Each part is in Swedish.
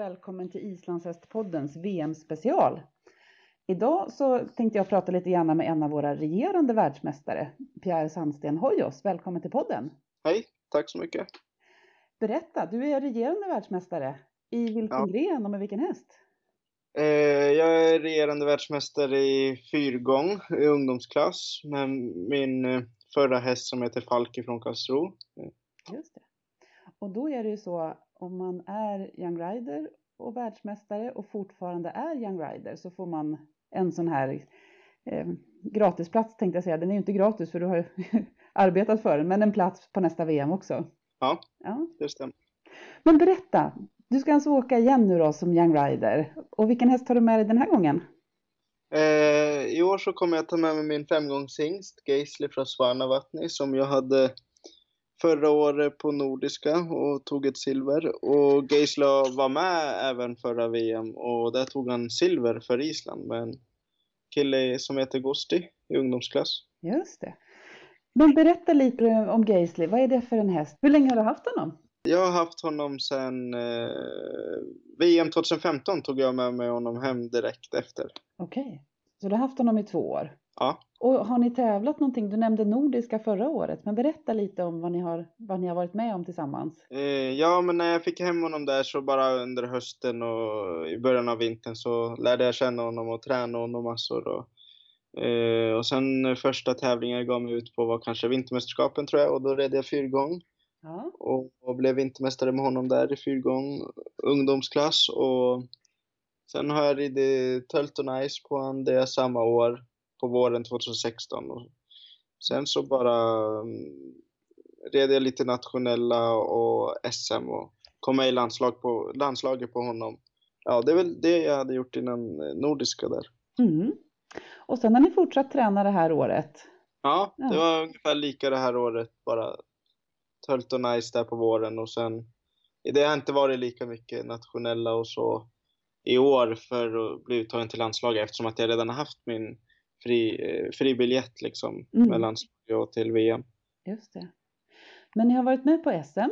Välkommen till Islandshästpoddens VM-special. Idag så tänkte jag prata lite grann med en av våra regerande världsmästare, Pierre Sandsten Hojos. Välkommen till podden! Hej, tack så mycket! Berätta, du är regerande världsmästare. I vilken Ja. gren och med vilken häst? Eh, jag är regerande världsmästare i fyrgång i ungdomsklass med min eh, förra häst som heter Falke från Karlsruhe. Just det. Och då är det ju så, om man är Young Rider och världsmästare och fortfarande är Young Rider så får man en sån här eh, gratisplats tänkte jag säga. Den är ju inte gratis för du har arbetat för den, men en plats på nästa VM också. Ja, Ja. det stämmer. Men berätta, du ska alltså åka igen nu då som Young Rider. Och vilken häst har du med dig den här gången? Eh, I år så kommer jag ta med mig min femgångshingst, Geisli från Svanavattni, som jag hade förra året på Nordiska och tog ett silver. Och Geisli var med även förra VM och där tog han silver för Island med en kille som heter Gusti i ungdomsklass. Just det. Men berätta lite om Geisli. Vad är det för en häst? Hur länge har du haft honom? Jag har haft honom sedan eh, VM 2015 tog jag med mig honom hem direkt efter. Okej. Så du har haft honom i två år? Ja. Och har ni tävlat någonting? Du nämnde Nordiska förra året, men berätta lite om vad ni har, vad ni har varit med om tillsammans. Eh, ja, men när jag fick hem honom där så bara under hösten och i början av vintern så lärde jag känna honom och träna honom massor. Och, eh, och sen första tävlingen jag gav mig ut på var kanske vintermästerskapen tror jag och då red jag fyrgång Ja. och, och blev vintermästare med honom där i fyrgång ungdomsklass och sen har jag ridit Tölton Ice på honom det samma år på våren 2016 och sen så bara mm, red jag lite nationella och SM och kom med i landslag på, landslaget på honom. Ja, det är väl det jag hade gjort innan eh, nordiska där. Mm. Och sen har ni fortsatt träna det här året. Ja, det var ungefär lika det här året, bara Tölton Ice där på våren och sen det har inte varit lika mycket nationella och så i år för att bli uttagen till landslaget eftersom att jag redan har haft min fri, eh, fri biljett liksom Mm. med landslaget och till VM. Just det. Men ni har varit med på SM.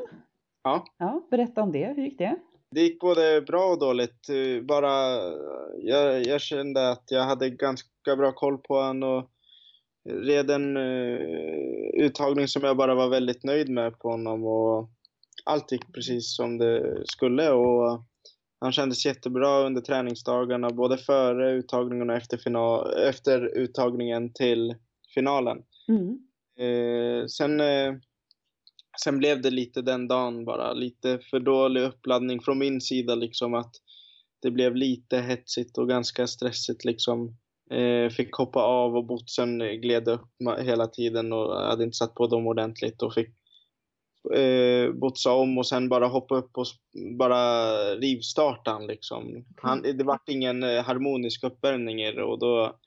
Ja. Ja, berätta om det. Hur gick det? Det gick både bra och dåligt. Eh, Bara, jag, jag kände att jag hade ganska bra koll på han och red en uh, uttagning som jag bara var väldigt nöjd med på honom och allt gick precis som det skulle och han kändes jättebra under träningsdagarna både före uttagningen och efter, final, efter uttagningen till finalen. Mm. Eh, sen, eh, sen blev det lite den dagen bara, lite för dålig uppladdning från min sida liksom att det blev lite hetsigt och ganska stressigt liksom. Eh, fick hoppa av och botsen gled upp hela tiden och hade inte satt på dem ordentligt och fick eh, botsa om och sen bara hoppa upp och bara rivstarta liksom. Han, det vart ingen eh, harmonisk uppvärmning och då,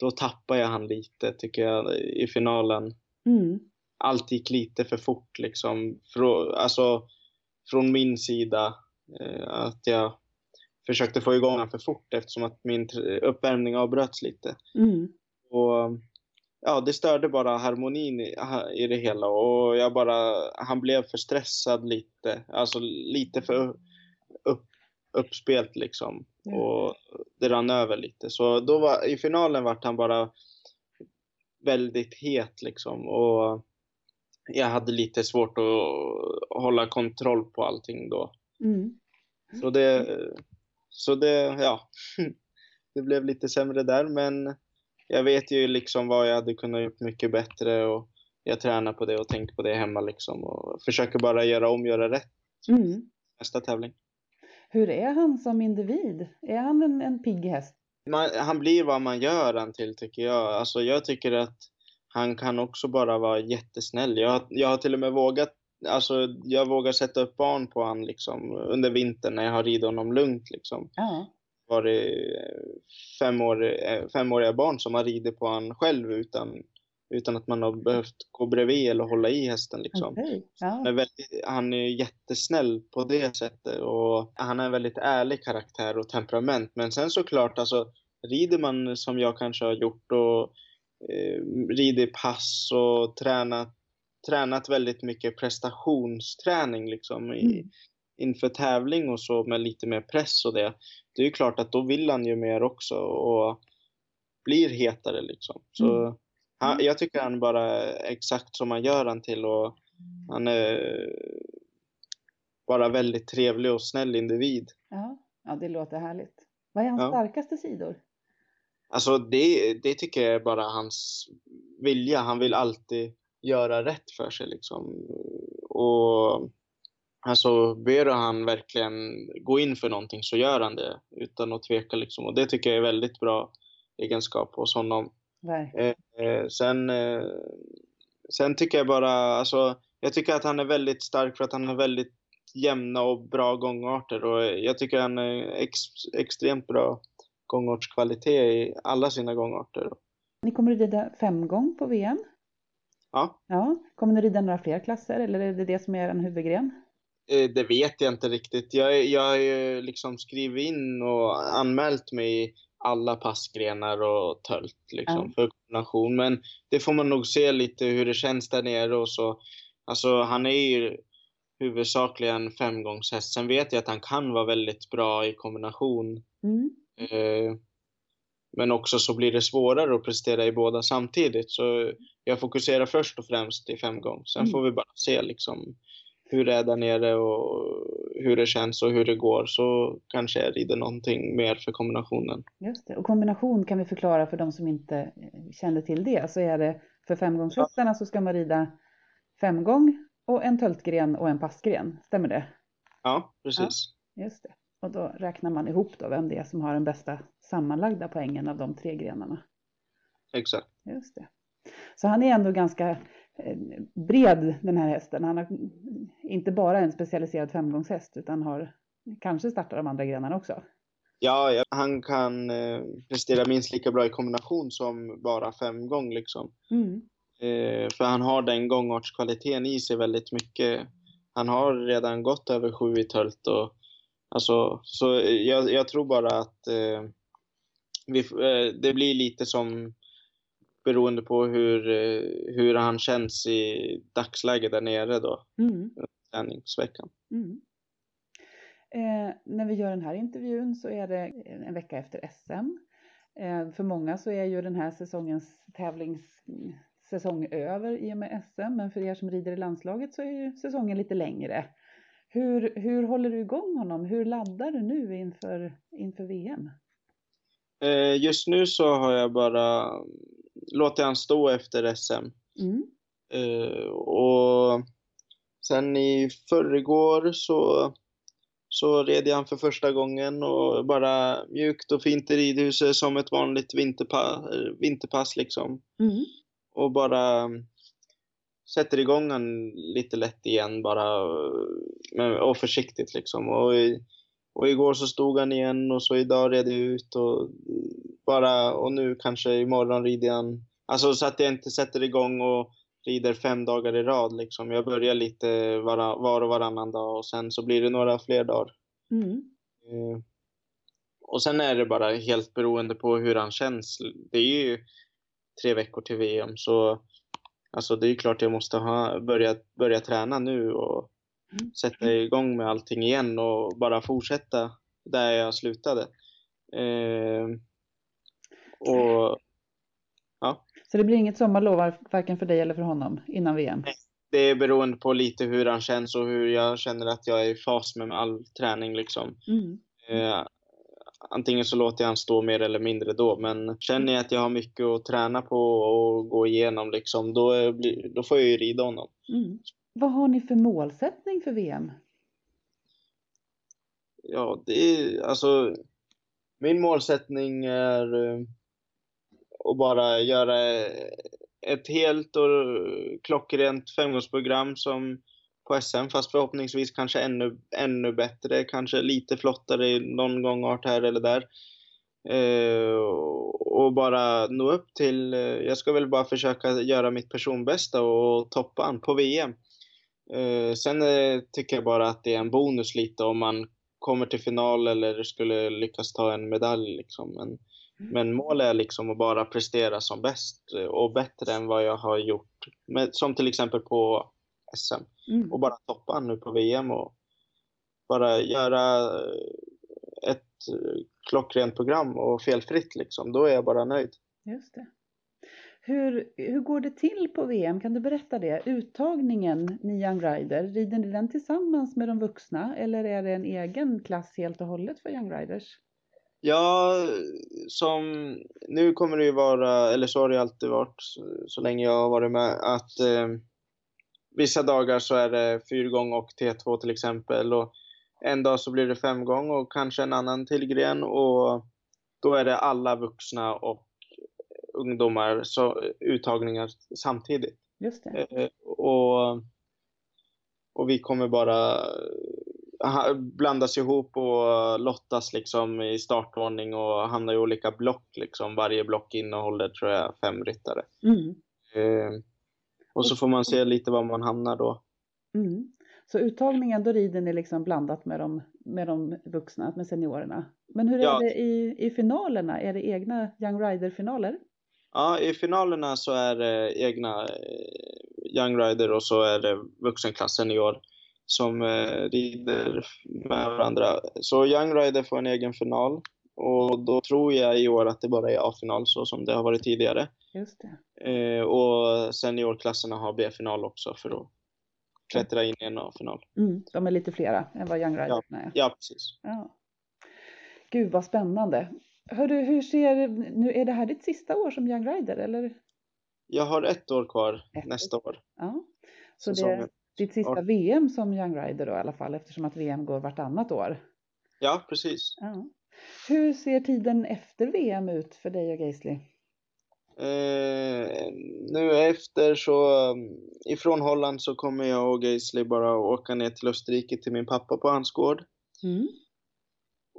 då tappade jag han lite tycker jag i finalen Mm. allt gick lite för fort liksom. Frå, alltså från min sida. Eh, att jag försökte få igång den för fort eftersom att min uppvärmning avbröts lite. Mm. Och ja, det störde bara harmonin i, i det hela och jag bara, han blev för stressad lite. Alltså lite för upp, uppspelt liksom. Mm. Och det rann över lite. Så då var, i finalen vart han bara väldigt het liksom. Och jag hade lite svårt att hålla kontroll på allting då. Mm. Så det, så det, ja. Det blev lite sämre där, men jag vet ju liksom vad jag hade kunnat gjort mycket bättre och jag tränar på det och tänker på det hemma liksom och försöker bara göra om, göra rätt Mm. nästa tävling. Hur är han som individ? Är han en, en pigg häst? Man, han blir vad man gör han till tycker jag. Alltså jag tycker att han kan också bara vara jättesnäll. Jag, jag har till och med vågat, alltså jag vågar sätta upp barn på han liksom under vintern när jag har ridit honom lugnt liksom. Ja, Var det fem år, eh, femåriga barn som har ridit på han själv utan, utan att man har behövt gå bredvid eller hålla i hästen liksom. Han Ja. är, väldigt, han är jättesnäll på det sättet och han är en väldigt ärlig karaktär och temperament. Men sen såklart, alltså rider man som jag kanske har gjort och eh, rider pass och tränat, tränat väldigt mycket prestationsträning liksom i, Mm. Inför tävling och så med lite mer press och det. Det är ju klart att då vill han ju mer också och blir hetare liksom. Så Mm. han, jag tycker han bara exakt som man gör han till och han är bara väldigt trevlig och snäll individ. Ja. ja, det låter härligt. Vad är hans Ja. starkaste sidor? Alltså det, det tycker jag är bara hans vilja. Han vill alltid göra rätt för sig liksom. Och alltså ber han verkligen gå in för någonting så gör han det utan att tveka liksom. Och det tycker jag är väldigt bra egenskap hos honom. Verkligen. Eh, sen, eh, sen tycker jag bara, alltså, jag tycker att han är väldigt stark för att han har väldigt jämna och bra gångarter och jag tycker han är ex, extremt bra gångartskvalitet i alla sina gångarter. Ni kommer att rida femgång på VM. Ja, Ja. Kommer ni rida några fler klasser eller är det det som är en huvudgren? Eh, det vet jag inte riktigt. Jag, jag har ju liksom skrivit in och anmält mig i alla passgrenar och tölt liksom, för kombination. Men det får man nog se lite hur det känns där nere och så. Alltså han är ju huvudsakligen femgångshäst. Sen vet jag att han kan vara väldigt bra i kombination. Mm. Eh, men också så blir det svårare att prestera i båda samtidigt. Så jag fokuserar först och främst i femgång. Sen Mm. får vi bara se liksom hur det är där nere och hur det känns och hur det går. Så kanske jag rider någonting mer för kombinationen. Just det. Och kombination kan vi förklara för de som inte eh, kände till det. Så är det för femgångshästarna så ska man rida femgång och en töltgren och en passgren. Stämmer det? Ja, precis. Just det. Och då räknar man ihop då vem det är som har den bästa sammanlagda poängen av de tre grenarna. Exakt. Just det. Så han är ändå ganska bred den här hästen. Han har inte bara en specialiserad femgångshäst utan har kanske startar de andra grenarna också. Ja, han kan eh, prestera minst lika bra i kombination som bara femgång liksom. Mm. Eh, för han har den gångartskvaliteten i sig väldigt mycket. Han har redan gått över sju i tölt och alltså, så jag, jag tror bara att eh, vi, eh, det blir lite som beroende på hur, eh, hur han känns i dagsläget där nere då, Mm. träningsveckan. Mm. Eh, när vi gör den här intervjun så är det en vecka efter SM. Eh, för många så är ju den här säsongens tävlingssäsong över i och med SM, men för er som rider i landslaget så är ju säsongen lite längre. Hur, hur håller du igång honom? Hur laddar du nu inför, inför VM? Eh, just nu så har jag bara låtit han stå efter SM. Mm. Eh, och sen i förrgår så, så red jag han för första gången och bara mjukt och fint i ridhuset som ett vanligt vinterpa, vinterpass liksom. Mm. Och bara sätter igång han lite lätt igen bara och försiktigt liksom. Och, i, och igår så stod han igen och så idag red jag ut och bara och nu kanske imorgon rider han. Alltså så att jag inte sätter igång och rider fem dagar i rad liksom. Jag börjar lite var, var och varannan dag och sen så blir det några fler dagar. Mm. Eh, och sen är det bara helt beroende på hur han känns. Det är ju tre veckor till VM så alltså det är ju klart jag måste ha, börja, börja träna nu och. Sätta igång med allting igen och bara fortsätta där jag slutade. Eh, och Så det blir inget sommarlov varken för dig eller för honom innan VM? det är beroende på lite hur han känns och hur jag känner att jag är i fas med all träning liksom. Mm. Eh, antingen så låter jag han stå mer eller mindre då, men känner jag att jag har mycket att träna på och gå igenom liksom, då, blir- då får jag ju rida honom. Mm. Vad har ni för målsättning för VM? Ja, det är alltså min målsättning är eh, att bara göra ett helt och klockrent femgångsprogram som på SM, fast förhoppningsvis kanske ännu, ännu bättre, kanske lite flottare någon gångart här eller där. Eh, och bara nå upp till, eh, jag ska väl bara försöka göra mitt personbästa och toppa an på VM. Eh, sen eh, tycker jag bara att det är en bonus lite om man kommer till final eller skulle lyckas ta en medalj. Liksom. Men, mm. men målet är liksom att bara prestera som bäst och bättre än vad jag har gjort. Med, som till exempel på SM. Mm. Och bara toppa nu på VM och bara göra ett klockrent program och felfritt liksom. Då är jag bara nöjd. Just det. Hur, hur går det till på VM? Kan du berätta det? Uttagningen, ni Young Rider, rider ni den tillsammans med de vuxna eller är det en egen klass helt och hållet för Young Riders? Ja, som nu kommer det ju vara, eller så har det alltid varit så länge jag har varit med, att eh, vissa dagar så är det fyrgång och T2 till exempel och en dag så blir det femgång och kanske en annan till gren och då är det alla vuxna och ungdomar så, uttagningar samtidigt. Just det. Eh, och, och vi kommer bara blandas ihop och lottas liksom i startordning och hamna i olika block. Liksom. Varje block innehåller tror jag fem ryttare. Mm. Eh, och så får man se lite var man hamnar då. Mm. Så uttagningen, då rider ni liksom blandat med de, med de vuxna, med seniorerna. Men hur är ja. det i, i finalerna? Är det egna Young Rider-finaler? Ja, i finalerna så är det egna eh, Young Rider och så är det vuxenklassen i år som eh, rider med varandra. Så Young Rider får en egen final och då tror jag i år att det bara är A-final så som det har varit tidigare. Just det. Eh, och seniorklasserna har B-final också för att klättra in i en A-final. Mm, de är lite flera än vad Young Rider ja, är. Ja, precis. Ja. Gud vad spännande. Hörru, hur ser, nu är det här ditt sista år som Young Rider eller? Jag har ett år kvar ett nästa år. Ja, så Säsongen. det är ditt sista ja. VM som Young Rider då i alla fall eftersom att VM går vartannat år. Ja, precis. Ja. Hur ser tiden efter VM ut för dig och Gaisley? Eh, nu efter så, ifrån Holland så kommer jag och Gaisley bara åka ner till Österrike till min pappa på hans gård. Mm.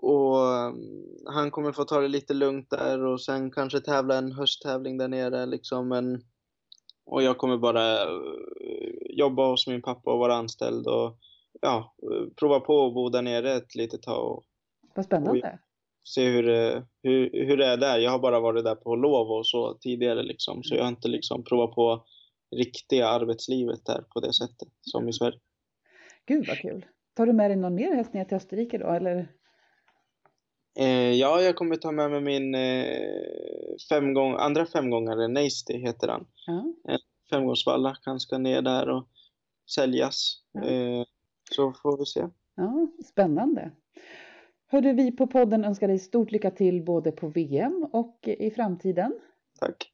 Och um, han kommer få ta det lite lugnt där och sen kanske tävla en hösttävling där nere liksom. Men, och jag kommer bara uh, jobba hos min pappa och vara anställd och ja, prova på att bo där nere ett litet tag. Och, Vad spännande. Se hur, hur, hur det är där. Jag har bara varit där på lov och så tidigare liksom. Så jag har inte liksom provat på riktiga arbetslivet där på det sättet som i Sverige. Gud vad kul. Tar du med dig någon mer häst ner till Österrike då eller? Eh, ja, jag kommer ta med mig min eh, femgång, andra femgångare, Nasty heter han. Ja. Eh, femgångsvalla, han ska ner där och säljas. Ja. Eh, så får vi se. Ja, spännande. Hörde vi på podden önskar dig stort lycka till både på VM och i framtiden. Tack.